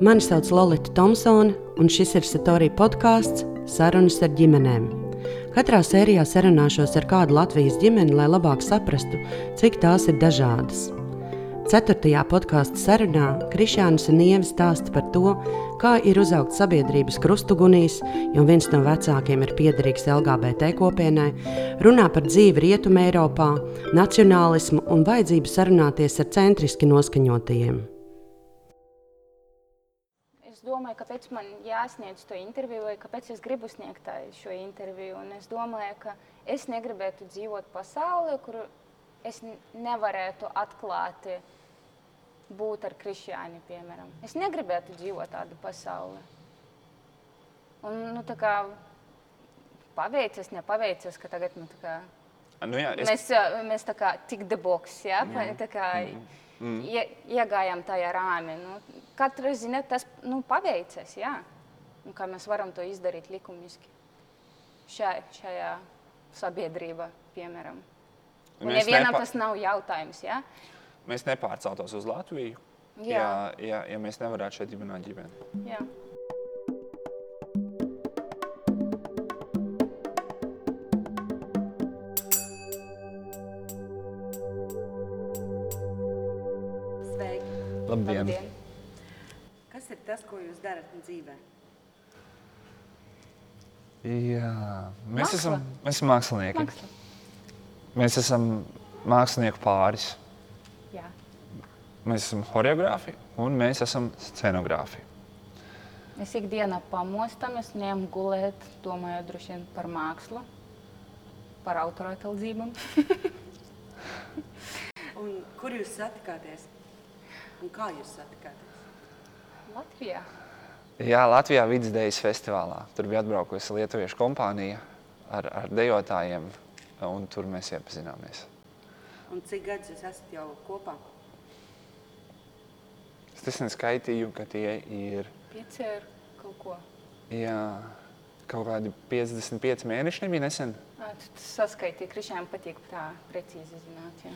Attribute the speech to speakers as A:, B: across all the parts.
A: Mani sauc Lorita Thompsone, un šis ir Satorija podkāsts Sarunas ar ģimenēm. Katrā sērijā sarunāšos ar kādu Latvijas ģimeni, lai labāk saprastu, cik tās ir dažādas. Ceturtajā podkāstu sarunā Krišāns un Ieva stāsta par to, kā ir uzaugt sabiedrības krustugunīs, jo viens no vecākiem ir piederīgs LGBT kopienai, runā par dzīvi Rietumē, Eiropā, nacionālismu un vajadzību sarunāties ar centriski noskaņotajiem.
B: Domāju, kāpēc man jāsniedz to interviju, vai kāpēc es gribu sniegt šo interviju. Un es domāju, ka es negribētu dzīvot pasaulē, kur es nevarētu atklāti būt ar krišjāni, piemēram. Es negribētu dzīvot tādu pasauli. Un, nu, tā kā paveicies, nepaveicies, ka tagad, nu, kā,
C: Nu, jā, es,
B: mēs, mēs tā kā tik box, ja? mm. tā kā mm. ie, iegājām tajā rāmī. Nu, katra zina, tas nu, paveicies, jā. Un kā mēs varam to izdarīt likumiski šajā, šajā sabiedrībā, piemēram. Un nevienam
C: nepa-
B: tas nav jautājums, jā.
C: mēs nepārceltos uz Latviju,
B: Jā.
C: ja, ja, ja mēs nevarētu šeit dibināt ģimeni.
B: jā.
D: Ko jūs darat dzīvē?
C: Jā, mēs,
B: Māksla.
C: esam, mēs esam mākslinieki.
B: Māksla.
C: Mēs esam mākslinieku pāris.
B: Jā.
C: Mēs esam choreogrāfi un mēs esam scenogrāfi.
B: Mēs ikdienā pamostamies, ņemam gulēt, domājot droši vien par mākslu, par autorāteldzībām.
D: Un kur jūs satikāties? Un kā jūs satikāties?
B: Latvijā.
C: Jā, Latvijā vidusdejas festivālā. Tur bija atbraukusi lietuviešu kompānija ar, ar dejotājiem, un tur mēs iepazināmies.
D: Un cik gadus jūs esat jau kopā?
C: Es tas neskaitīju, ka tie ir
B: Pieci ir kaut ko.
C: jā, kaut kādi 55 mēneši, nebija nesen.
B: Ā, tu saskaitīji, Krišņām patīk tā precīzi zināt. Jā.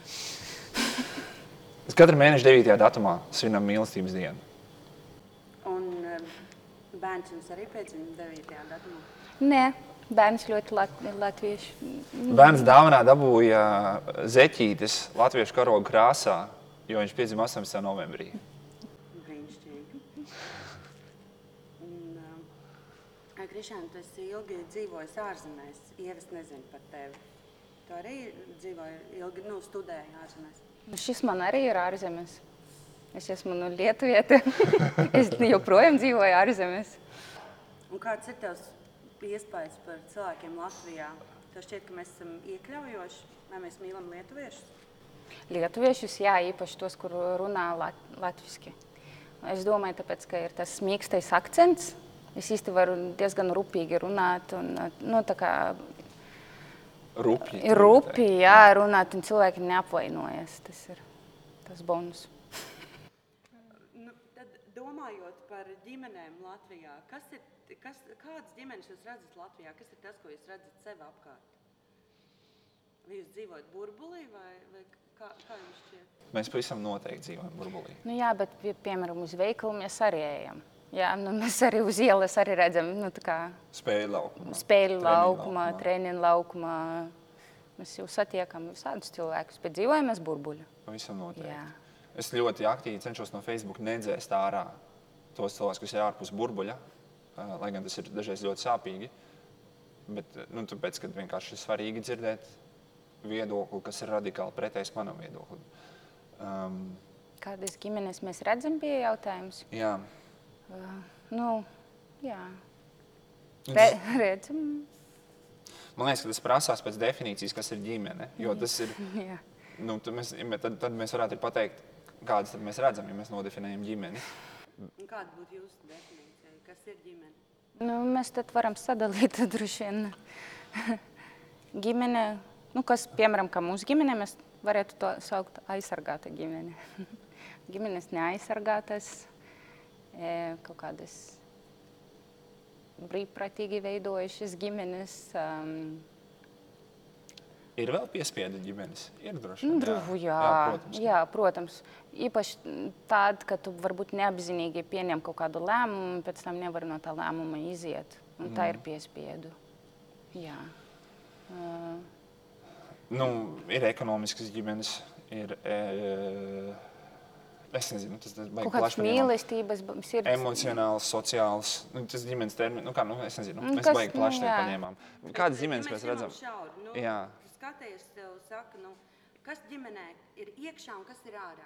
C: Mēs katru mēnešu 9. datumā svinam mīlestības dienu.
D: Bērns jums arī piedzima 9. datumā.
B: Nē, bērns ļoti lat latviešu.
C: Bērns dāvanā dabūja zeķītes latviešu karoga krāsā, jo viņš piedzima 18. novembrī.
D: Brīnišķīgi. Un, um, Krišāna, tu esi ilgi dzīvojis ārzemēs. Ievas nezinu par tevi. Tu arī dzīvoji ilgi, nu, studēji ārzemēs.
B: Nu, šis man arī ir ārzemes. Es esmu no Lietuvieta. es joprojām dzīvoju ārzemēs.
D: Un kāds ir tavs iespējas par cilvēkiem Latvijā? Tev šķiet, ka mēs esam iekļaujoši, vai mēs mīlam lietuviešus?
B: Lietuviešus, jā, īpaši tos, kur runā lat latviešu. Es domāju, tāpēc, ka ir tas mīkstais akcents. Es īsti varu diezgan rūpīgi runāt. Un, nu, tā kā
C: Rupji.
B: ir rupi, jā, runāt, un cilvēki neapvainojas. Tas ir tas bonus.
D: Domājot par ģimenēm Latvijā, kas ir, kas, kādas ģimenes jūs redzat Latvijā? Kas ir tas, ko jūs redzat sev apkārt? Vai jūs dzīvojat burbulī vai, vai kā, kā jums šķiet?
C: Mēs pavisam noteikti dzīvojam burbulī.
B: Nu, jā, bet, pie, piemēram, uz veikalu mēs arī ejam. Jā, nu, mēs arī uz ielas arī redzam nu, tā kā
C: Spēļu laukumā.
B: spēļu laukumā, treniņu laukumā. Mēs jau satiekam visādus cilvēkus, bet dzīvojam mēs burbuļu.
C: Pavisam noteikti.
B: Jā.
C: Es ļoti aktīvi cenšos no Facebook nedzēst ārā tos cilvēkus, kas ir ārpus burbuļa, lai gan tas ir dažreiz ļoti sāpīgi. Bet, nu, tāpēc, kad vienkārši ir svarīgi dzirdēt viedokli, kas ir radikāli pretējs manam viedoklim. Um,
B: Kādas ģimenes mēs redzam, bija jautājums.
C: jā,
B: Uh, nu, jā, Re, redzam.
C: man liekas, ka tas prasās pēc definīcijas, kas ir ģimene. Jo tas ir, nu, tad mēs, tad, tad mēs varētu pateikt, kādas mēs redzam, ja mēs nodefinējam ģimeni.
D: Un kāda būtu jūsu definīcija? Kas ir ģimene?
B: Nu, mēs tad varam sadalīt droši vien ģimene, nu, kas, piemēram, kā mūsu ģimene, mēs varētu to saukt aizsargāta ģimene. Ģimenes neaizsargātas, e, kaut kādas brīvprātīgi veidojušas ģimenes, um,
C: Ir vēl piespiedu ģimenes. Ir droši
B: Nu,
C: vien.
B: Druvu, jā,
C: jā,
B: jā,
C: protams.
B: jā, protams. Īpaši tad, kad tu varbūt neapzinīgi pieņem kaut kādu lēmumu, pēc tam nevar no tā lēmuma iziet. Un tā ir piespiedu. Jā. Uh,
C: Nu, ir ekonomiskas ģimenes, ir. E, es nezinu, tas ir
B: kaut kādas mīlestības, sirds.
C: Emocionāls, sociāls, nu, tas ģimenes termins, nu, kā, nu, es nezinu,
B: Nu,
C: mēs baigi
B: nu,
C: plaši te
B: jā.
C: paņēmām. Kādas ģimenes mēs redzam?
D: Šauri, nu,
C: Jā.
D: Tu skaties, tev saka, nu, kas ģimenē ir iekšā un kas ir ārā.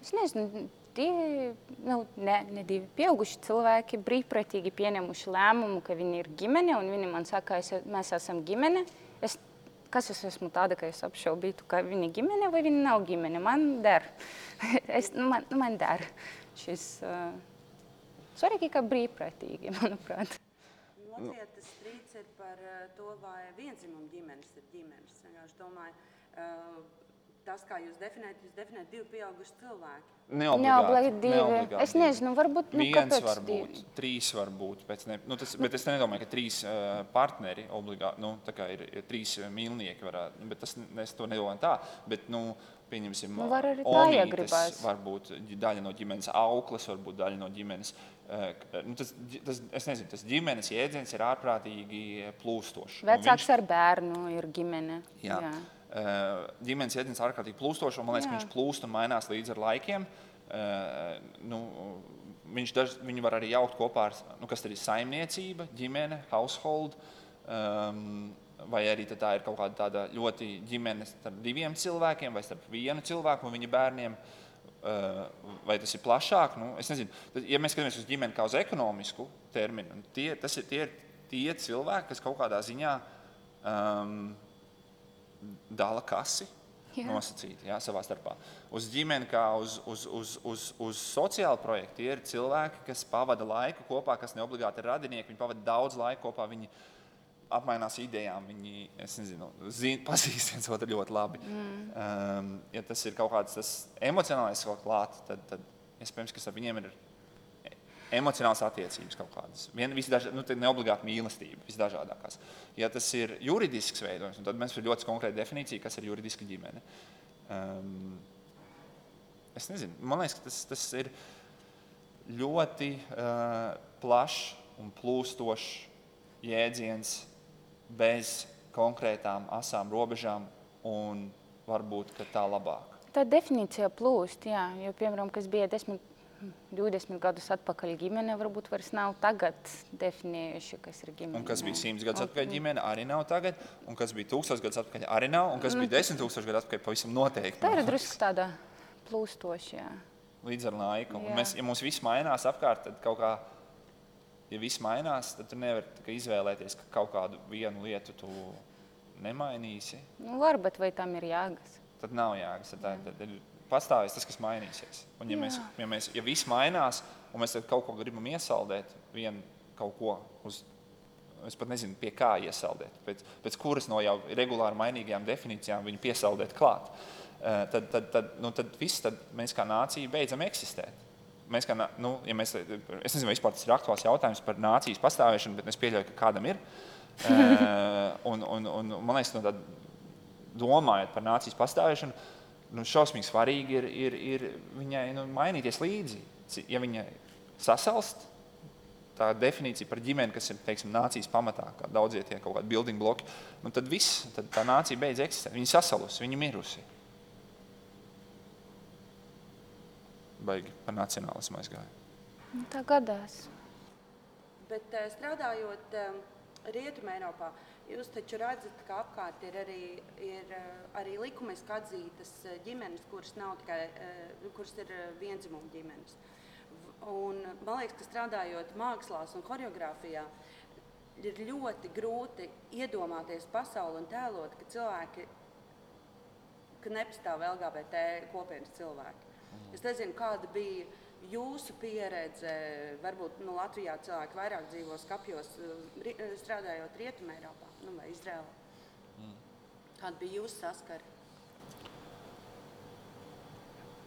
B: Es nezinu, divi, nu, ne, ne divi pieauguši cilvēki brīvprātīgi pieņemuši lēmumu, ka viņi ir ģimene, un viņi man saka, es, mēs esam ģimene. Es, kas es esmu tāda, ka es apšaubītu, ka viņi ir ģimene vai viņi nav ģimene? Man der. es, nu, man, nu, man der šis. Uh, svarīgi, ka brīvprātīgi, manuprāt.
D: Latvijā tas strīds ir par eh, to, vai vienzimuma ģimenes ir ģimenes. Vienkārši domāju, tas, kā jūs definējat, jūs definējat divi pieauguši cilvēki.
B: Neobligāti divi.
C: neobligāti
B: Es nezinu, varbūt nu,
C: Viens
B: kāpēc
C: var
B: divi?
C: trīs var būt. Pēc ne, nu, tas, bet es nedomāju, ka trīs uh, partneri obligāti, nu, tā kā ir, ir trīs uh, mīlnieki, varētu, nu, bet tas, es to nedomāju tā. Bet, nu, pieņemsim,
B: Nu, var arī tā
C: omītes
B: iegribās.
C: Varbūt daļa no ģimenes auklas, varbūt daļa no ģimenes. K- nu, tas, tas, es nezinu, tas ģimenes jēdziens ir ārprātīgi plūstošs. un
B: Vecāks
C: viņš-
B: ar bērnu ir ģimene.
C: Jā. Uh, ģimenes jēdziens ir ārkārtīgi plūstošs, un man liekas, ka
B: Jā.
C: viņš plūst un mainās līdz ar laikiem. Uh, nu, viņš daž, viņu var arī jaukt kopā ar nu, kas ir saimniecība, ģimene, household. Um, vai arī tā ir kaut kāda tāda ļoti ģimene starp diviem cilvēkiem vai starp vienu cilvēku un viņa bērniem. Uh, vai tas ir plašāk? Nu, es nezinu, ja mēs skatāmies uz ģimeni kā uz ekonomisku terminu, tie, tas ir tie, ir tie cilvēki, kas kaut kādā ziņā um, dala kasi.
B: Jā.
C: Nosacīti jā, savā starpā. Uz ģimeni, kā uz, uz, uz, uz, uz sociālu projektu, tie ir cilvēki, kas pavada laiku kopā, kas ne obligāti ir radinieki. Viņi pavada daudz laika kopā, viņi apmainās idejām, viņi es nezinu, zin, pazīst viens otru ļoti labi. Mm. Um, ja tas ir kaut kāds tas emocionālais kaut klāt, tad, tad iespējams, ka ar viņiem ir emocionāls attiecības kaut kādas. Vien, visdaž, nu, te ne obligāti mīlestība, visdažādākās. Ja tas ir juridisks veidojums, un tad mēs ir ļoti konkrēta definīcija, kas ir juridiska ģimene. Um, es nezinu, man liekas, ka tas, tas ir ļoti uh, plašs un plūstošs jēdziens bez konkrētām asām robežām, un varbūt tā labāk.
B: Tā definīcija plūst, jā, jo, piemēram, kas bija 10, 20 gadus atpakaļ ģimene, varbūt vairs nav tagad definējuši, kas ir ģimene.
C: Un kas bija 100 gadus atpakaļ ģimene, arī nav tagad. Un kas bija 1000 gadus atpakaļ, arī nav. Un kas bija 10 000 gadus atpakaļ, pavisam noteikti.
B: Tā ir drusku tāda plūstoša, jā.
C: Līdz ar laiku. Un
B: Jā.
C: Mēs, ja mums viss mainās apkārt, tad kaut kā, ja viss mainās, tad tu nevari izvēlēties, ka kaut kādu vienu lietu tu nemainīsi.
B: Nu, var, bet vai tam ir jāgas?
C: Tad nav jēgas. Tad, tā- tad ir pastāvēs tas, kas mainīsies. Un, ja, mēs,
B: Jā.
C: ja, mēs, ja viss mainās, un mēs kaut ko gribam iesaldēt, vienu kaut ko uz Es pat nezinu, pie kā iesaldēt. Pēc, pēc kuras no jau regulāri mainīgajām definīcijām viņu piesaldēt klāt. Eh, Tad, tad, tad, nu, tad viss, tad mēs kā nācija beidzam eksistēt. Mēs kā, nu, ja mēs, es nezinu, vai tas ir aktuāls jautājums par nācijas pastāvēšanu, bet es pieļauju, ka kādam ir. Eh, un, un, un, man liekas, no tāda, domājot par nācijas pastāvēšanu, nu, šausmīgi svarīgi ir, ir, ir viņai nu, mainīties līdzi. Ja viņa sasalst, tā definīcija par ģimeni, kas ir teiksim, nācijas pamatā, kā daudzie tie kaut kādi building bloki, nu, tad viss, tad tā nācija beidz eksistēt. Viņa sasalusi, viņa mirusi. Baigi par nacionālismu aizgāja.
B: Nu, tā gadās.
D: Bet eh, strādājot eh, Rietumē, Eiropā, jūs taču redzat, ka apkārt ir arī, ir eh, arī likumiski atzītas ģimenes, kuras, nav tikai, kuras ir vienzimuma ģimenes. Un, man liekas, ka strādājot mākslā un choreogrāfijā, ir ļoti grūti iedomāties pasauli un tēlot, ka cilvēki, ka nepastāv LGBT kopienas cilvēki. Es nezinu, kāda bija jūsu pieredze. Varbūt nu, Latvijā cilvēki vairāk dzīvo skapjos, eh, eh, strādājot Rietumē, Eiropā nu, vai Izrēlā. Kāda bija jūsu saskara?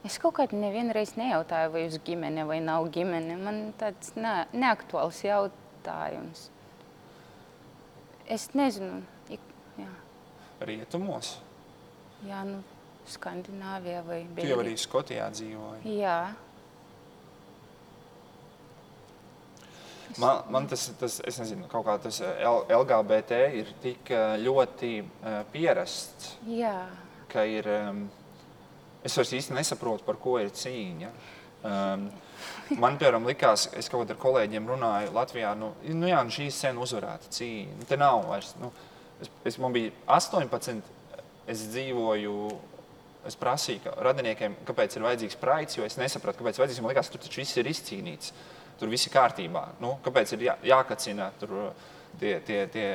B: Es kaut kādā nevienu reizi nejautāju, vai jūs ģimene vai nav ģimene. Man tāds ne, neaktuāls jautājums. Es nezinu, ik- jā.
C: Rietumos.
B: Jā, nu, Skandināvijā vai
C: Tu jau arī Skotijā dzīvoji.
B: Jā.
C: Man, man tas, tas, es nezinu, kaut kā tas eh, LGBT ir tik eh, ļoti eh, pierasts,
B: Jā.
C: ka ir. em, Es vairs īsti nesaprotu, par ko ir cīņa. Um, man, piemēram, likās, es kaut kādā ar kolēģiem runāju Latvijā, nu, nu jā, nu šī sen uzvarēta cīņa. Nu, te nav vairs. Nu, es, es, man bija 18, es dzīvoju. Es prasīju ka radiniekiem, kāpēc ir vajadzīgs praids, jo es nesapratu, kāpēc vajadzīgs. Man liekas, tur taču viss ir izcīnīts. Tur viss ir kārtībā. Nu, kāpēc ir jā, jākacina tur tie, tie, tie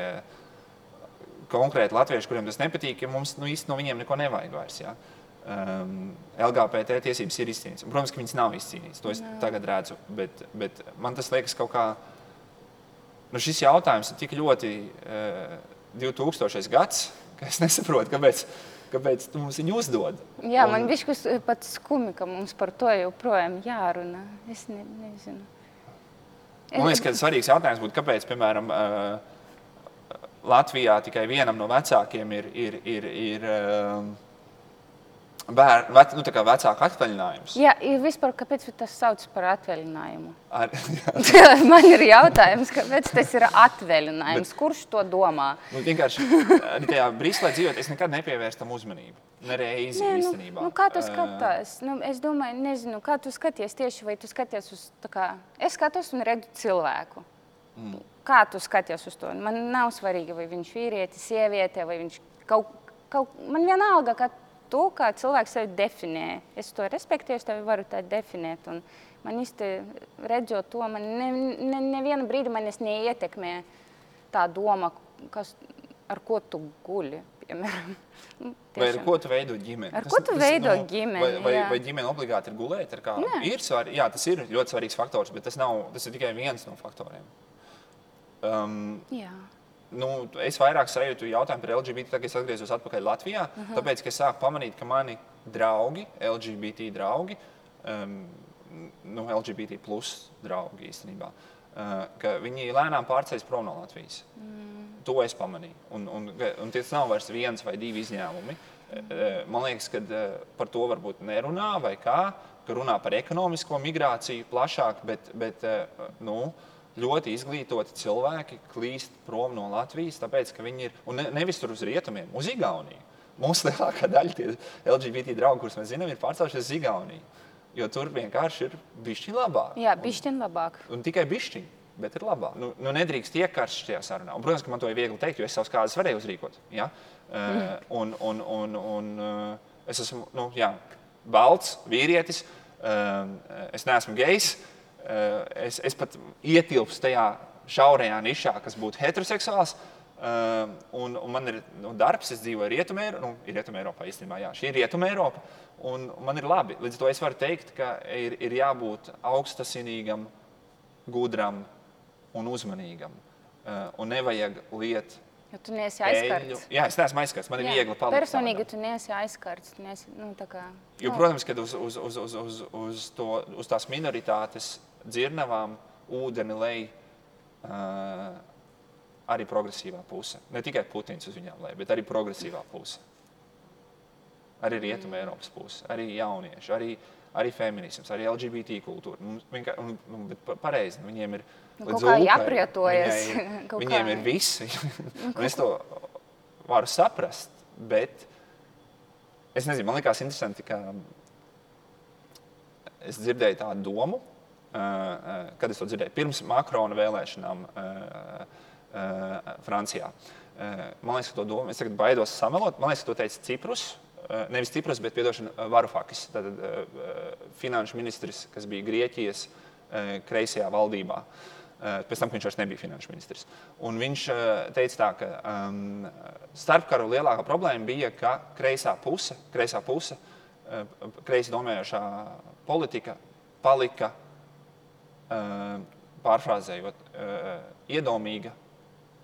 C: konkrēti latvieši, kuriem tas nepatīk, ja mums nu, īsti no viņiem neko nevajag vairs. Ja? Um, LGBT tiesības ir izcīnītas. Protams, ka viņas nav izcīnītas. To es
B: Nav.
C: tagad redzu. Bet, bet man tas liekas kaut kā. Nu, šis jautājums ir tik ļoti uh, 2000. gads, ka es nesaprotu, kāpēc, kāpēc tu mums viņu uzdod.
B: Jā,
C: Un-
B: man bija šis pat skumi, ka mums par to joprojām jārunā. Es ne, nezinu.
C: Man liekas, ka svarīgs jautājums būtu, kāpēc, piemēram, Latvijā tikai vienam no vecākiem ir, ir, ir, ir um, bēr, vec, nu, tā kā vecāka atvaļinājums.
B: Jā, ir vispār, kāpēc tas sauc par atvaļinājumu?
C: Ar,
B: Man ir jautājums, kāpēc tas ir atvaļinājums? Bet... Kurš to domā?
C: nu, vienkārši arī tajā Briselē dzīvot, es nekad nepievērstu tam uzmanību. Nereizi
B: Nē, nu,
C: īstenībā.
B: nu, kā tu
C: Uh,
B: skaties? Nu, es domāju, nezinu, kā tu skaties tieši, vai tu skaties uz tā kā, es skatos un redzu cilvēku. Mm. Kā tu skaties uz to? Man nav svarīgi, vai viņš ir vīrietis, sieviete, vai viņš kaut, kaut man vienalga, kā tu, kā cilvēks sevi definē. Es to respektēju, es tevi varu tā definēt. Un man īsti redzot to, man ne, ne, nevienu brīdi manis neietekmē tā doma, kas, ar ko tu guļi. Piemēram. Nu,
C: Vai ar ko tu veido ģimeni?
B: Ar ko tu veido ģimeni,
C: Vai, vai,
B: jā.
C: vai ģimene obligāti ir gulēt? Ir svarīgi, jā, tas ir ļoti svarīgs faktors, bet tas, nav, tas ir tikai viens no faktoriem. Um,
B: Jā.
C: Nu, es vairāk sajūtu jautājumu par LGBT, tagad es atgriezos atpakaļ Latvijā, uh -huh. tāpēc, es sāku pamanīt, ka mani draugi, LGBT draugi, um, nu, LGBT plus draugi īstenībā, uh, ka viņi lēnām pārceļas prom no Latvijas. Mm. To es pamanīju. Un, un, un tas nav vairs viens vai divi izņēmumi. Mm. Man liekas, ka eh, par to varbūt nerunā vai kā, ka runā par ekonomisko migrāciju plašāk, bet, bet eh, nu, ļoti izglītoti cilvēki klīst prom no Latvijas, tāpēc, ka viņi ir, un ne, nevis tur uz rietumiem, uz Igauniju. Mums lielākā daļa tie LGBT draugi, kurus mēs zinām, ir pārcēlušies uz Igauniju. Jo tur vienkārši ir bišķi labāk.
B: Jā, bišķiņ labāk.
C: Un tikai bišķiņi, bet ir labāk. Nu, nu nedrīkst iekarst šajā sarunā. Un, protams, ka man to ir viegli teikt, jo es savus kādas varēju uzrīkot. Ja? Mm. Uh, un, un, un, un uh, es esmu nu, jā, balts, vīrietis, uh, es neesmu gejs. Uh, es, es pat ietilpstu tajā šaurajā nišā, kas būtu heteroseksuāls. Uh, un, un man ir nu, darbs, es dzīvoju Rietumē, nu, ir Rietumē Eiropā īstenībā. Jā, šī ir Rietumē Eiropa. Un man ir labi. Līdz ar to es varu teikt, ka ir, ir jābūt augstasinīgam, gudram un uzmanīgam. Uh, un nevajag liet
B: Jo tu neesi aizskarts.
C: Jā, es neesmu aizskarts. Man ir
B: Jā,
C: viegli palikt.
B: Personīgi tu neesi aizskarts. Tu neesi, nu, kā,
C: Jo,
B: nu,
C: protams, kad uz, uz, uz, uz, uz, uz, to, uz tās minoritātes dzirnavām ūdeni lej uh, arī progresīvā puse. Ne tikai Putins uz viņām lej, bet arī progresīvā puse. Arī Rietumē Eiropas puse, arī jaunieši, arī, arī feminisms, arī LGBT kultūra. Mums vienkār- un- un- bet pa- Pareizi, viņiem ir
B: Nu,
C: līdz
B: kā jāprietojas.
C: viņai Viņiem
B: kā.
C: ir visi. Un es to varu saprast, bet es nezinu, man liekas interesanti, ka es dzirdēju tādu domu, kad es to dzirdēju pirms Makrona vēlēšanām uh, Francijā. Man liekas, ka to domu es tagad baidos samelot. Man liekas, ka to teica Ciprus. Nevis Ciprus, bet piedošana Varufakis, tātad finanšu ministrs, kas bija Grieķijas kreisajā valdībā. Pēc tam, viņš vairs nebija finanšu ministrs. Un viņš teica, tā, ka um, starpkaru lielākā problēma bija, ka kreisā puse, kreisā puse kreisi domējošā politika palika pārfrāzējot, iedomīga,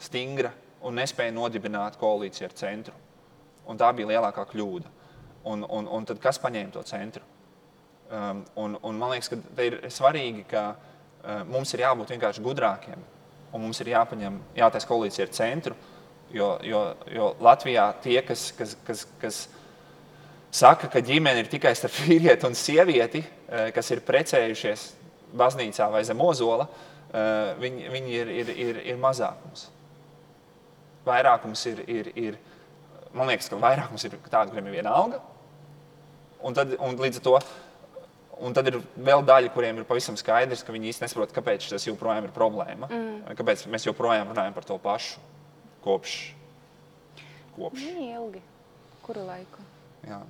C: stingra un nespēja nodibināt koalīciju ar centru. Un tā bija lielākā kļūda. Un, un, un tad kas paņēma to centru? Um, un, un man liekas, ka te ir svarīgi, ka uh, mums ir jābūt vienkārši gudrākiem. Un mums ir jāpaņem, jātaisa koalīcija ar centru. Jo, jo, jo Latvijā tie, kas, kas, kas, kas saka, ka ģimene ir tikai starp vīrieti un sievieti, kas ir precējušies baznīcā vai zem ozola, eh, viņi, viņi ir, ir, ir, ir mazākums. Vairākums ir, ir, ir, man liekas, ka vairākums ir tādi, kuriem ir viena alga. Un, tad, un līdz ar to Un tad ir vēl daļa, kuriem ir pavisam skaidrs, ka viņi īsti nesaprot, kāpēc tas joprojām ir problēma. Mm. Kāpēc mēs joprojām runājam par to pašu kopš. kopš.
B: Ilgi. Kuru laiku?
C: Jā.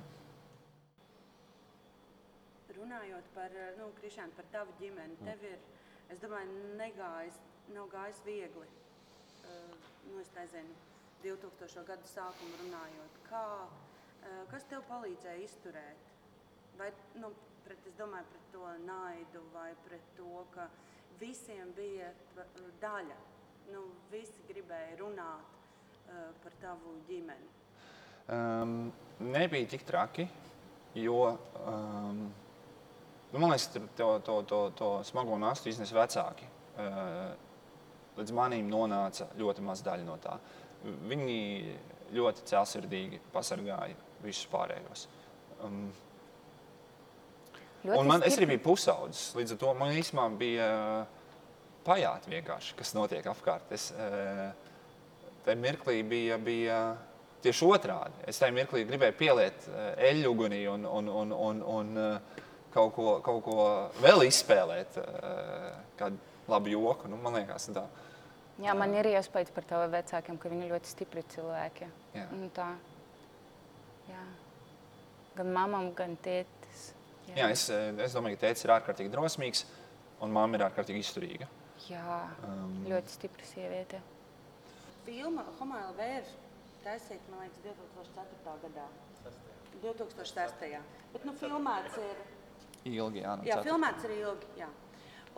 D: Runājot par, nu, Krišānu, par tavu ģimeni, tev ir, es domāju, negājis, nav gājis viegli. Uh, nu, es nezinu, 2000. gadu sākumu runājot. Kā, uh, kas tev palīdzēja izturēt? Vai, nu, pret, es domāju, pret to naidu vai pret to, ka visiem bija daļa. Nu, visi gribēja runāt uh, par tavu ģimeni.
C: Um, nebija tik traki, jo um, man liekas, to, to, to, to smago nastu iznes vecāki. Uh, līdz manim nonāca ļoti maz daļa no tā. Viņi ļoti cēlsirdīgi pasargāja visus pārējos. Um, Ļoti un man, es arī biju pusaudzis. Līdz ar to man īstenībā bija pajāt vienkārši, kas notiek apkārt. Es, tajā mirklī bija, bija tieši otrādi. Es tajā mirklī gribēju pieliet eļļu ugunī un, un, un, un, un kaut, ko, kaut ko vēl izspēlēt, kādu labu joku. Nu, man liekas, tā.
B: Jā, man ir iespējas par taviem vecākiem, ka viņi ļoti stipri cilvēki. Jā. Un tā. Jā. Gan mamam, gan tētim
C: Jā, Jā es, eh, es domāju, ka tēvs ir ārkārtīgi drosmīgs un mamma ir ārkārtīgi izturīga.
B: Jā, um, ļoti stipra sieviete.
D: Filma Homēla Vērs taisīta, man liekas, 2004. gadā. 2006. Bet nu, filmēts ir
C: ilgi. Jā,
D: nu, jā filmēts ir ilgi. Jā.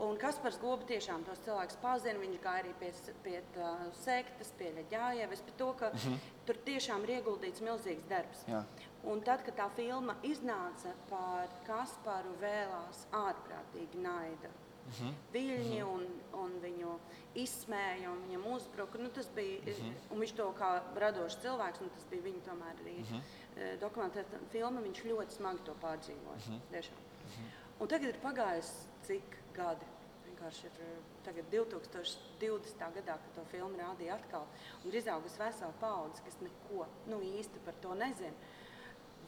D: Un Kaspars Gobi tiešām tos cilvēkus pazina. Viņš gāja arī pie, pie uh, sektas, pie Leģājevas, par to, ka mm -hmm. tur tiešām ir ieguldīts milzīgs darbs. Jā. Un tad, kad tā filma iznāca par Kasparu, vēlās ārprātīgi naida. Mm -hmm. Viļņi un, un viņu izsmēja un viņam uzbruka. Nu, tas bija, mm -hmm. un viņš to kā radošs cilvēks, nu, tas bija viņa tomēr arī mm -hmm. dokumentēta filma. Viņš ļoti smagi to pārdzīvoja. Mm -hmm. Tiešām. Un tagad ir pagājis cik gadi? vienkārši ir eh, tagad 2020. gadā, kad to filmu rādīja atkal, un ir izaugusi vesela paudze, kas neko nu, īsti par to nezina.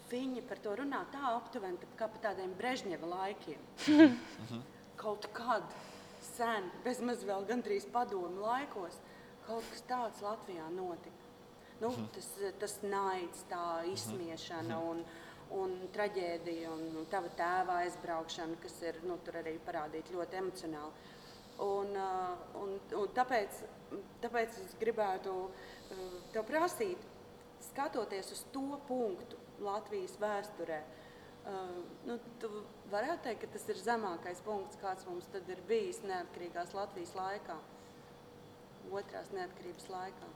D: Viņi par to runā tā aptuveni, kā par tādiem Brežņeva laikiem. kaut kad sen, bezmaz vēl gandrīz padomu laikos, kaut kas tāds Latvijā notika. Nu, mhm. tas, tas naids, tā izsmiešana un, un traģēdija un tava tēva aizbraukšana, kas ir nu, arī parādīta ļoti emocionāli. Un, uh, un, un tāpēc, tāpēc es gribētu uh, tev prasīt, skatoties uz to punktu Latvijas vēsturē, uh, nu, tu varētu teikt, ka tas ir zemākais punkts, kāds mums ir bijis neatkarīgās Latvijas laikā, otrās neatkarības laikā.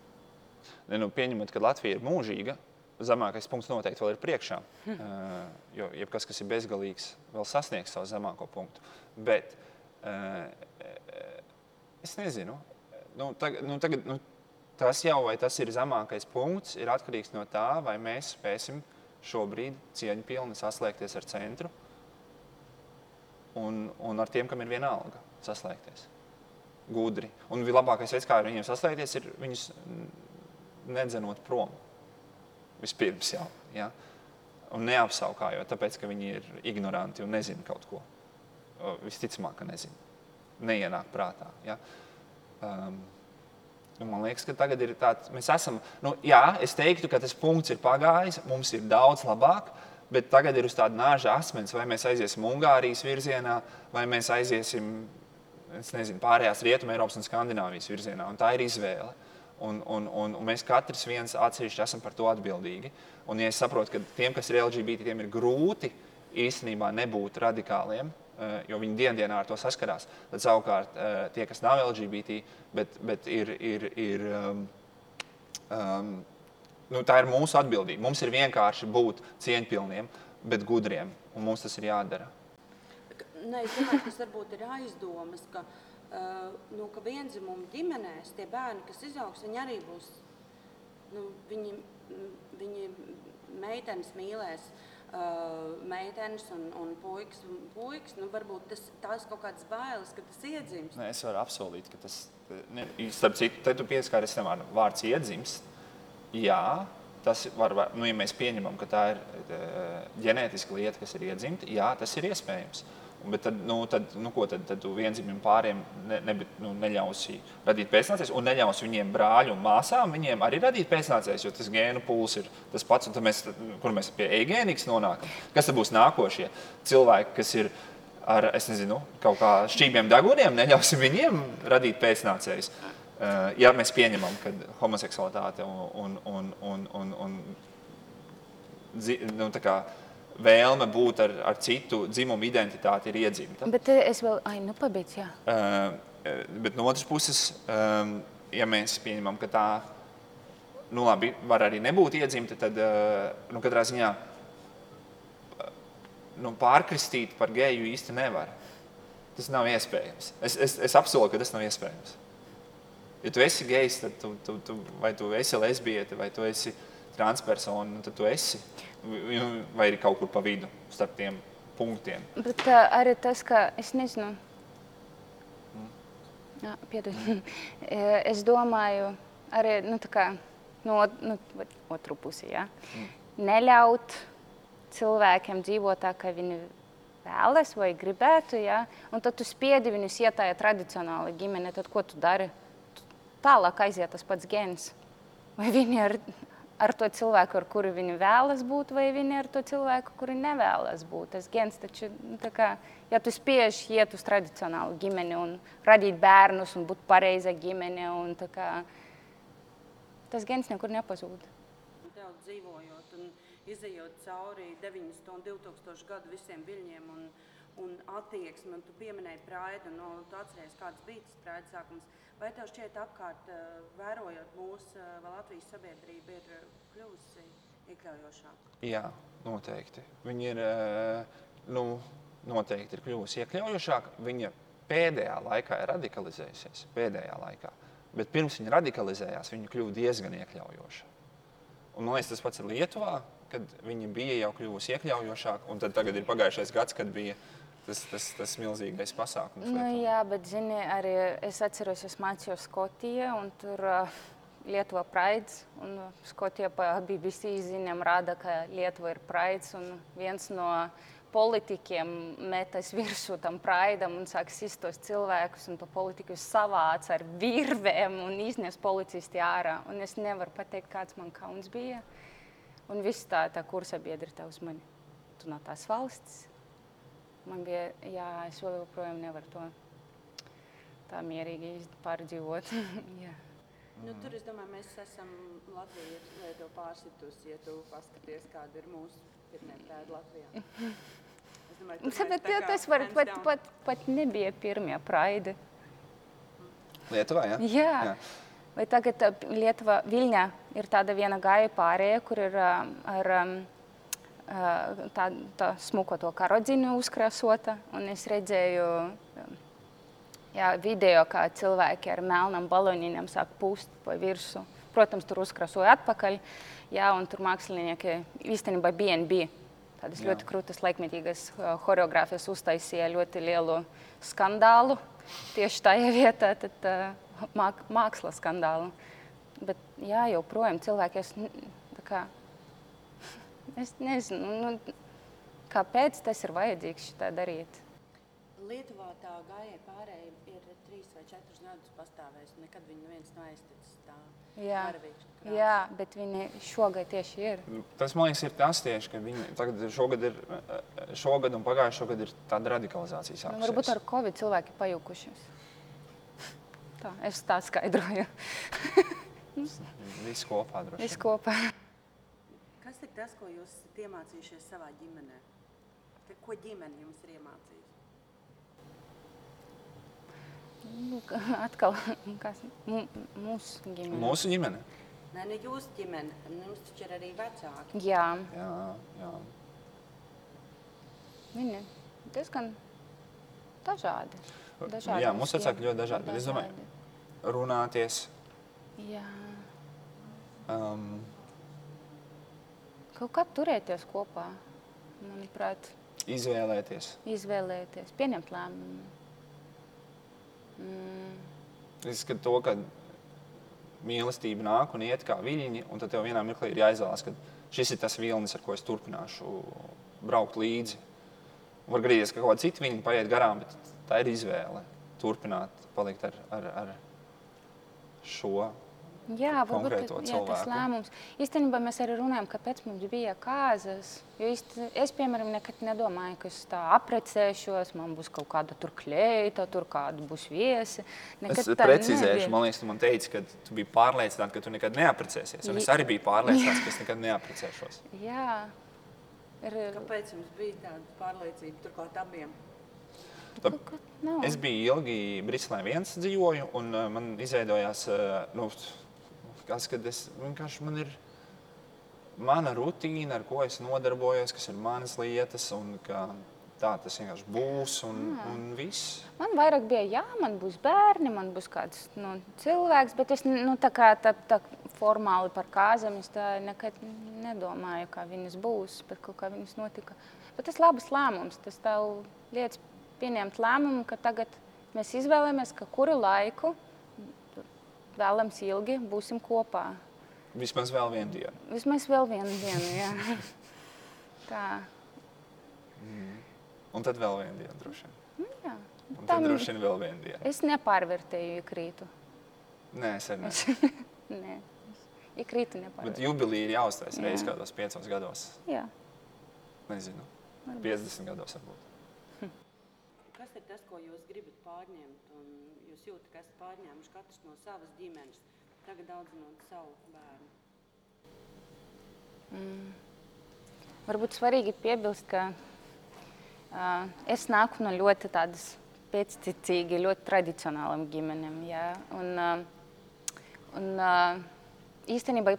C: Ne, nu, pieņemot, ka Latvija ir mūžīga, zemākais punkts noteikti vēl ir priekšā. Uh, jo jebkas, kas ir bezgalīgs, vēl sasniegs savu zemāko punktu. Bet uh, es nezinu. Nu, tagad, nu, tagad, nu, tas jau vai tas ir zemākais punkts, ir atkarīgs no tā, vai mēs spēsim šobrīd cieņpilni saslēgties ar centru un, un ar tiem, kam ir viena alga, saslēgties. Gudri. Un vislabākais veids, kā ar viņiem saslēgties, ir viņus nedzenot prom vispirms jau. Ja? Un neapsaukājot, tāpēc, ka viņi ir ignoranti un nezina kaut ko. Visticamāk, ka nezina. Neienāk prātā. Ja? Um, Nu, man liekas, ka tagad ir tāds, mēs esam, nu, jā, es teiktu, ka tas punkts ir pagājis, mums ir daudz labāk, bet tagad ir uz tāda nāža asmens, vai mēs aiziesim Ungārijas virzienā, vai mēs aiziesim, es nezinu, pārējās Rietuma Eiropas un Skandināvijas virzienā, un tā ir izvēle. Un, un, un, un mēs katrs viens atsevišķi esam par to atbildīgi. Un, ja es saprotu, ka tiem, kas ir LGBT, tiem ir grūti īstenībā nebūt radikāliem, eh, jo viņi dienā ar to saskarās. Tad savukārt eh, tie, kas nav LGBT, bet, bet ir, ir, ir um, um, nu, tā ir mūsu atbildība. Mums ir vienkārši būt cieņpilniem, bet gudriem, un mums tas ir jādara.
D: Nē, es domāju, ka tas varbūt ir aizdomas, ka uh, nu, ka vienzimuma ģimenēs tie bērni, kas izaugs, viņi arī būs nu, viņi, viņi meitenes mīlēs. Uh, meitenes un, un puikas, un puikas, nu, varbūt tas, tās kaut kādas bailes, ka tas iedzimst.
C: Nē, es varu apsolīt, ka tas, ne, starp citu, te tu pieskaries tam vārds iedzimst. Jā, tas var, nu, ja mēs pieņemam, ka tā ir eh, ģenētiska lieta, kas ir iedzimta, jā, tas ir iespējams. Un, Bet tad, nu, tad, nu, ko tad, tad tu vienzimiem pāriem ne, ne, nu, neļausi radīt pēcnācējus, un neļausi viņiem brāļu un māsām viņiem arī radīt pēcnācējus, jo tas gēnu pūls ir tas pats, un mēs, kur mēs pie eigēnikas nonākam. Kas tad būs nākošie cilvēki, kas ir ar, es nezinu, kaut kā šķībiem deguniem, neļausim viņiem radīt pēcnācējus. Uh, ja mēs pieņemam, ka homoseksualitāte un, un, un, un, un, un dzi- nu, tā kā vēlme būt ar, ar citu dzimumu identitāti ir iedzimta.
B: Bet eh, es vēl, ai, nu pabeidz, jā.
C: Uh, bet no otras puses, um, ja mēs pieņemam, ka tā nu, labi, var arī nebūt iedzimta, tad uh, nu, katrā ziņā uh, nu, pārkristīt par geju īsti nevar. Tas nav iespējams. Es, es, es apsolu, ka tas nav iespējams. Ja tu esi gejs, tad tu, tu, tu, vai tu esi lesbiete, vai tu esi transpersona, nu, tad tu esi. Vai arī kaut kur pa vidu starp tiem punktiem.
B: Bet uh, arī tas, ka es nezinu, Jā, piedod. Eh, es domāju, arī nu, kā, no nu, otru pusi, ja? neļaut cilvēkiem dzīvot tā, kā viņi vēlas vai gribētu. Ja? Un tad tu spiedi viņus iet tajā tradicionāli ģimene, tad ko tu dari? Tu Tālāk aiziet tas pats gens. Vai viņi ir ar to cilvēku, ar kuru viņi vēlas būt, vai viņi ar to cilvēku, kuru nevēlas būt. Tas gens taču, kā, ja tu spiež iet uz tradicionālu ģimeni un radīt bērnus un būt pareiza ģimene, un kā, tas gens nekur nepazūd.
D: Tev dzīvojot un izējot cauri 90 un 2000 gadu visiem viļņiem un, un attieksmi, un tu pieminēji praidu, no, tu atceries, kāds bija tas praidu sākums. Vai tev šķiet apkārt, eh, vērojot mūsu eh, Latvijas sabiedrība, ir eh, kļuvusi iekļaujošāka?
C: Jā, noteikti. Viņa ir, nu, noteikti ir kļuvusi iekļaujošāka. Viņa pēdējā laikā ir radikalizējusies. Pēdējā laikā. Bet pirms viņa radikalizējās, viņa kļuva diezgan iekļaujoša. Un, man liekas, tas pats ir Lietuvā, kad viņa bija jau kļuvusi iekļaujošāka. Tad tagad ir pagājušais gads, kad bija tas, tas, tas milzīgais pasākums.
B: Nu, jā, bet zini, arī es atceros, es mācījos Skotijā, un tur uh, Lietuva praids, un Skotija pa BBC ziņām rāda, ka Lietuva ir praids, un viens no politikiem metas virsū tam praidam un sāk sist tos cilvēkus, un to politiku savāc ar virvēm un iznes policisti ārā. Un es nevaru pateikt, kāds man kauns bija. Un viss tā, tā kursa biedri tā uz mani. Tu no tās valsts, Man bija, jā, es vēl joprojām nevaru to tā mierīgi iz- pārdzīvot. Jā.
D: Nu, tur es domāju, mēs esam Latvija ir Lietuva pārsitusi, ja tu paskaties, kāda ir mūsu pirmie prēdi Latvijā. Es domāju, tur mēs
B: Bet
D: tā
B: jā,
D: kā
B: tas var,
D: hands
B: pat,
D: down.
B: pat, pat nebija pirmie praidi.
C: Lietuvā, jā?
B: Jā.
C: Jā.
B: Vai tagad ā, Lietuva, Viļņā ir tāda viena gāja pārējā, kur ir ā, ar ā, ā, tā, tā smuko to karodziņu uzkrāsota, un es redzēju ā, jā, video, kā cilvēki ar melnām baloniņiem sāk pūst pa virsmu. Protams, tur uzkrāsoja atpakaļ, jā, un tur mākslinieki īstenībā BNB. Tādas
C: Jā.
B: ļoti krūtas laikmetīgas choreogrāfijas uztaisīja ļoti lielu skandālu tieši tajā vietā, tad māk, mākslas skandālu. Bet jā, joprojām cilvēki, es, kā, es nezinu, nu, kāpēc tas ir vajadzīgs šitā darīt.
D: Lietuvā tā gājēja pārējai ir trīs vai četrus gadus pastāvējusi. Nekad viņa neviens nav aizticis tā
B: Jā. Jā, bet viņi šogad tieši ir.
C: Tas man liekas, ir tas tieši, ka viņi tagad šogad, ir, šogad un pagājušā gada ir tāda radikalizācija.
B: Nu,
C: Sākusies.
B: varbūt ar Covid cilvēki pajukušies. Tā, es tā skaidroju.
C: Viss kopā droši.
B: Viss kopā.
D: Kas ir tas, ko jūs esat iemācījušies savā ģimenē? Ko ģimene jums ir iemācījusi?
B: Nu, ka- Atkal, kas mūsu ģimene.
C: Mūsu ģimene.
D: Nē, ne jūsu ģimene, nu, jums taču ir arī vecāki.
B: Jā,
C: Jā, jā.
B: viņi diezgan dažādi. dažādi
C: Jā, mums
B: mūsu
C: vecāki ļoti dažādi, bet es domāju-
B: Dažādi.
C: Runāties,
B: Jā.
C: Um,
B: Kaut kā turēties kopā, manuprāt,
C: izvēlēties.
B: izvēlēties, pieņemt lēmumu. Mm.
C: Es skatu to, ka mīlestība nāk un iet kā viļņi, un tad tev vienā mirklī ir jāizvēlas, ka šis ir tas vilnis, ar ko es turpināšu braukt līdzi. Var gadīties, ka kaut kāda cita viņa paiet garām, bet tā ir izvēle. Turpināt, palikt ar, ar, ar šo.
B: Jā, varbūt jā, tas lēmums. Īstenībā mēs arī runājam, kāpēc mums bija kāzas. Jo īsti, es, piemēram, nekad nedomāju, ka es tā aprecēšos, man būs kaut kāda tur kleita, tur kāda būs viesi. Nekad
C: Es precizēšu,
B: nebija.
C: man liekas, tu man teici, ka tu biji pārliecināta, ka tu nekad neaprecēsies. Un es arī biju pārliecināts, ka es nekad neaprecēšos.
B: Jā, ir,
D: Kāpēc jums bija tāda pārliecība turklāt abiem?
C: Tā-
B: nav.
C: Es biju ilgi Briselē viens dzīvoju, un uh, man izveidojās, uh, nu, kas, kad es vienkārši man ir mana rutīna, ar ko es nodarbojos, kas ir manas lietas, un ka tā tas vienkārši būs, un, un viss.
B: Man vairāk bija, jā, man būs bērni, man būs kāds nu, cilvēks, bet es nu, tā kā tā, tā formāli par kāzām nekad nedomāju, kā viņas būs, bet kā viņas notika. Bet tas ir labs lēmums, tas tev lietas pieņemt lēmumu, ka tagad mēs izvēlamies, ka kuru laiku vēlams ilgi būsim kopā.
C: Vismaz vēl vienu dienu.
B: Vismaz vēl vienu dienu, jā. Tā,
C: Un tad vēl vienu dienu, droši vien.
B: nu, jā.
C: Un tad
B: Tam-
C: droši vien vēl vienu dienu.
B: Es nepārvērtēju ikrītu.
C: Nē, es arī ne.
B: Nē, ikrītu
C: Bet
B: nepārvērtēju.
C: jubilija ir jāuztais reizes
B: Jā.
C: kādos piecos gados.
B: Jā.
C: Nezinu, 50 gados varbūt.
D: Kas ir tas, ko jūs gribat pārņemt? Jūtat, ka esat pārņēmuši katrs no savas ģimenes, tagad audzinot savu bērnu.
B: Varbūt svarīgi piebilst, ka uh, es nāku no ļoti tādas pēcticīgi, ļoti tradicionālām ģimenēm. Jā, un, uh, un uh, īstenībā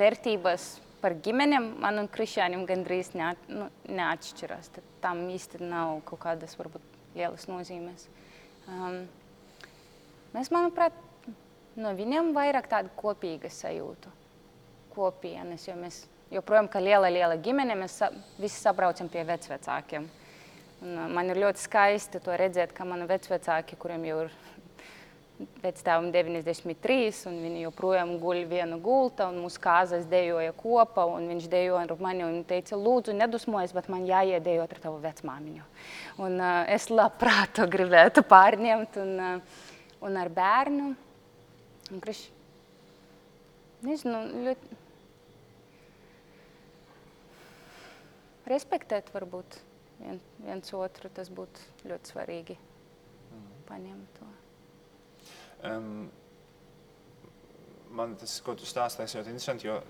B: vērtības par ģimenēm man un krišāņiem gandrīz neat, nu, neatšķiras. Tad Tam īsti nav kaut kādas varbūt lielas nozīmes. Um, mēs, manuprāt, no viņiem vairāk tādu kopīgu sajūtu kopienas, jo mēs joprojām, kā liela, liela ģimene, mēs sa visi sabraucam pie vecvecākiem. Un, uh, man ir ļoti skaisti to redzēt, ka mani vecvecāki, kuriem jau ir vectēvam 93, un viņi joprojām guļ viena gulta, un mūsu kāzas dejoja kopā, un viņš dejoja ar mani un teica, lūdzu, nedusmojies, bet man jāiedejot ar tavu vecmāmiņu. Un uh, es labprāt to gribētu pārņemt, un, uh, un ar bērnu. Un, kriš, nezinu, ļoti respektēt varbūt vien, viens otru, tas būtu ļoti svarīgi paņemt to.
C: Um, man tas, ko tu stāstīji, ļoti interesanti, jo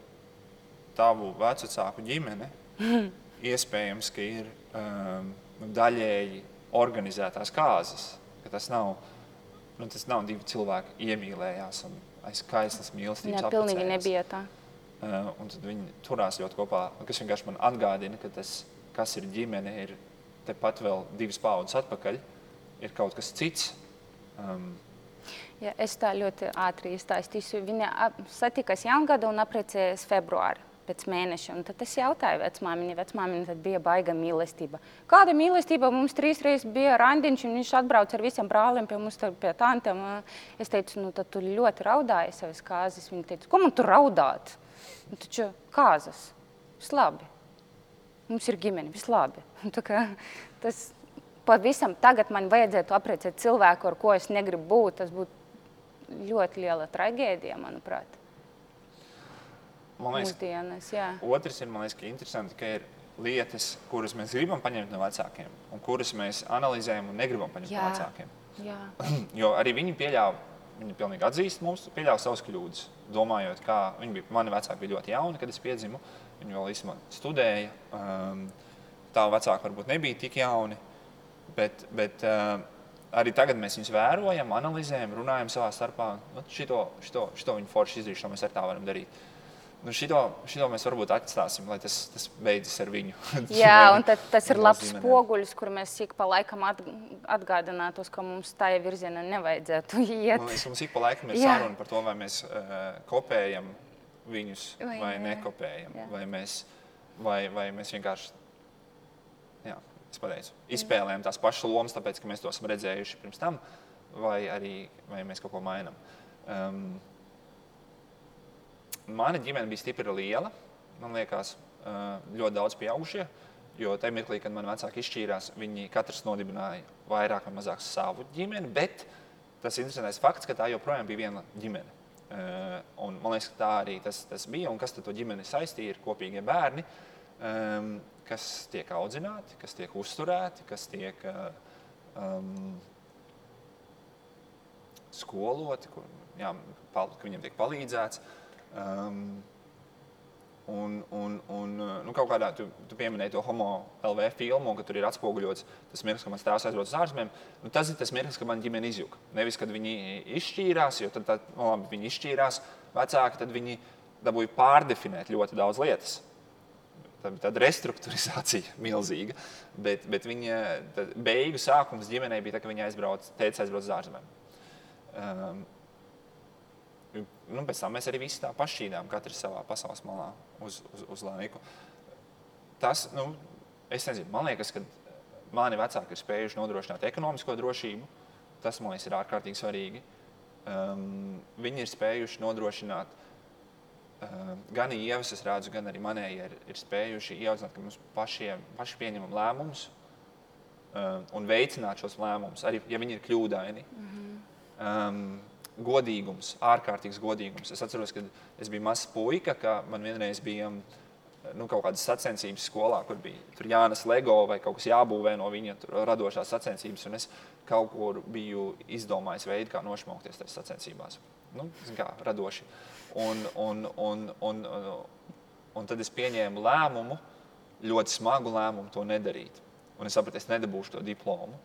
C: tavu vecāku ģimene iespējams, ka ir um, daļēji organizētās kārtas. Tas nav, nu, tas nav divi cilvēki iemīlējās un aiz kaislas mīlestības.
B: Jā, pilnīgi
C: apprecējās.
B: nebija tā.
C: Uh, un tad viņi turās ļoti kopā, kas vienkārši man atgādina, ka tas, kas ir ģimene, ir tepat vēl divas paudzes atpakaļ, ir kaut kas cits. Um,
B: Ja, es tā ļoti ātri izstāstīšu. Viņa satikās jaungada un apprecējās februārī. Pēc mēneša. Un tad es jautāju vecmāmiņai, vecmāmiņai tad bija baiga mīlestība. Kāda mīlestība? Mums trīs reizes bija randiņš, un viņš atbrauca ar visiem brāliem pie mums, pie tantiem. Es teicu, nu tad tu ļoti raudāji savas kāzas. Viņa teica, ko man tur raudāt? Nu, taču kāzas, viss labi. Mums ir ģimene, viss labi. Tā kā Tas pavisam tagad man vajadzētu apprecēt cilvēku, ar ko es negribu būt. Tas būtu ļoti liela traģēdija, manuprāt,
C: man liekas,
B: mūsdienas. Jā.
C: Otrs ir, man liekas, ka interesanti, ka ir lietas, kuras mēs gribam paņemt no vecākiem, un kuras mēs analizējam un negribam paņemt
B: Jā.
C: no vecākiem.
B: Jā.
C: Jo arī viņi pieļāva, viņi pilnīgi atzīst mums, pieļāva savas kļūdas. Domājot, kā viņi bija, mani vecāki bija ļoti jauni, kad es piedzimu. Viņi vēl īstenībā studēja. Um, tā vecāki varbūt nebija tik jauni. Bet, bet uh, arī tagad mēs viņus vērojam, analizējam, runājam savā starpā. Nu, šito, šito, šito viņi forši izdarīja, šo mēs ar tā varam darīt. Nu, šito, šito mēs varbūt atstāsim, lai tas, tas beidzas ar viņu.
B: Jā, un tad, tas ir labs
C: ģimenēm.
B: spoguļs, kur mēs ik pa laikam at, atgādinātos, ka mums tā virzienā nevajadzētu iet.
C: Man liekas, mums ik pa laikam ir
B: Jā.
C: saruna par to, vai mēs uh, kopējam viņus
B: Vai
C: vai
B: nē.
C: nekopējam,
B: Jā.
C: vai mēs, vai, vai mēs vienkārši jā, es pateicu, izspēlējam tās pašas lomas, tāpēc ka mēs to esam redzējuši pirms tam, vai arī vai mēs kaut ko mainām. Um, mana ģimene bija stipri liela. Man liekas, uh, ļoti daudz pieaugušie. Jo tajā mirklī, kad man vecāki izšķīrās, viņi katrs nodibināja vairāk vai mazāk savu ģimeni. Bet tas interesantais fakts, ka tā joprojām bija viena ģimene. Uh, un man liekas, ka tā arī tas, tas bija. Un kas to ģimeni saistīja? Ir kopīgie bērni, kas tiek audzināti, kas tiek uzturēti, kas tiek uh, um, skoloti, kur, jā, pal, viņiem tiek palīdzēts. Um, Un, un, un nu, kaut kādā tu, tu pieminēji to homo LV filmu, un ka tur ir atspoguļots tas mirklis, kad mans tēvs aizbrauca uz ārzemēm. Nu, tas ir tas mirklis, kad man ģimene izjuka. Nevis, kad viņi izšķīrās, jo tad, tad nu, labi, viņi izšķīrās vecāki, tad viņi dabūja pārdefinēt ļoti daudz lietas. Tā bija tāda restruktūrizācija milzīga. Bet, bet viņa beigu sākums ģimenei bija tā, ka viņa aizbrauca, teica, aizbrauca uz ārzemēm. Um, nu, pēc tam mēs arī visi tā pašķīdām, katrs savā pasaules malā uz, uz, uz laiku. Tas, nu, es nezinu, man liekas, ka mani vecāki ir spējuši nodrošināt ekonomisko drošību. Tas, man liekas, ir ārkārtīgi svarīgi. Um, viņi ir spējuši nodrošināt um, gan ievas, es redzu, gan arī manēji ir, ir spējuši ieaudzināt, ka mums pašiem, paši pieņemam lēmumus um, un veicināt šos lēmumus, arī ja viņi ir kļūdaini. Um, godīgums, ārkārtīgs godīgums. Es atceros, kad es biju mazs puika, ka man vienreiz bija nu, kaut kādas sacensības skolā, kur bija tur jānes LEGO vai kaut kas jābūvē no viņa radošās sacensības. Es kaut kur biju izdomājis veidu, kā nošmaukties tajās sacensībās. Nu, kā, radoši. Un, un, un, un, un, un tad es pieņēmu lēmumu, ļoti smagu lēmumu to nedarīt. Un es sapratu, es nedabūšu to diplomu.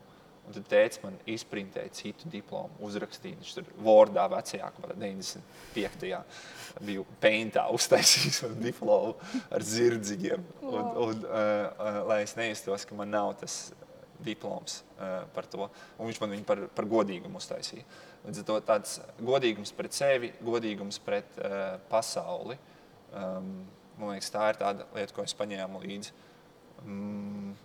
C: Tad tēvs man izprintēja citu diplomu, uzrakstīja. Viņš tur Vordā vecajā, kaut kādā 95. bija peintā uztaisījis man diplomu ar zirdziņiem. Un, un, uh, uh, lai es nejustos, ka man nav tas diploms uh, par to. Un viņš man viņu par, par godīgumu uztaisīja. Līdz ar to tāds godīgums pret sevi, godīgums pret uh, pasauli. Um, man liekas, tā ir tāda lieta, ko es paņēmu līdzi. Mm,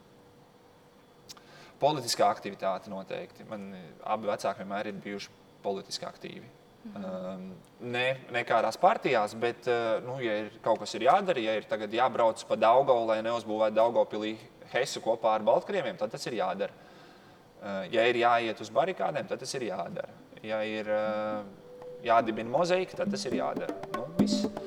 C: Politiskā aktivitāte noteikti. Man abi vecāki vienmēr ir bijuši politiski aktīvi. Um, ne, ne kādās partijās, bet, uh, nu, ja ir kaut kas ir jādara, ja ir jābrauc pa Daugavu, lai neuzbūvētu Daugavpilī Hesu kopā ar Baltkrieviem, tad tas ir jādara. Uh, ja ir jāiet uz barikādēm, tad tas ir jādara. Ja ir uh, jādibina mozaīka, tad tas ir jādara. Nu, viss.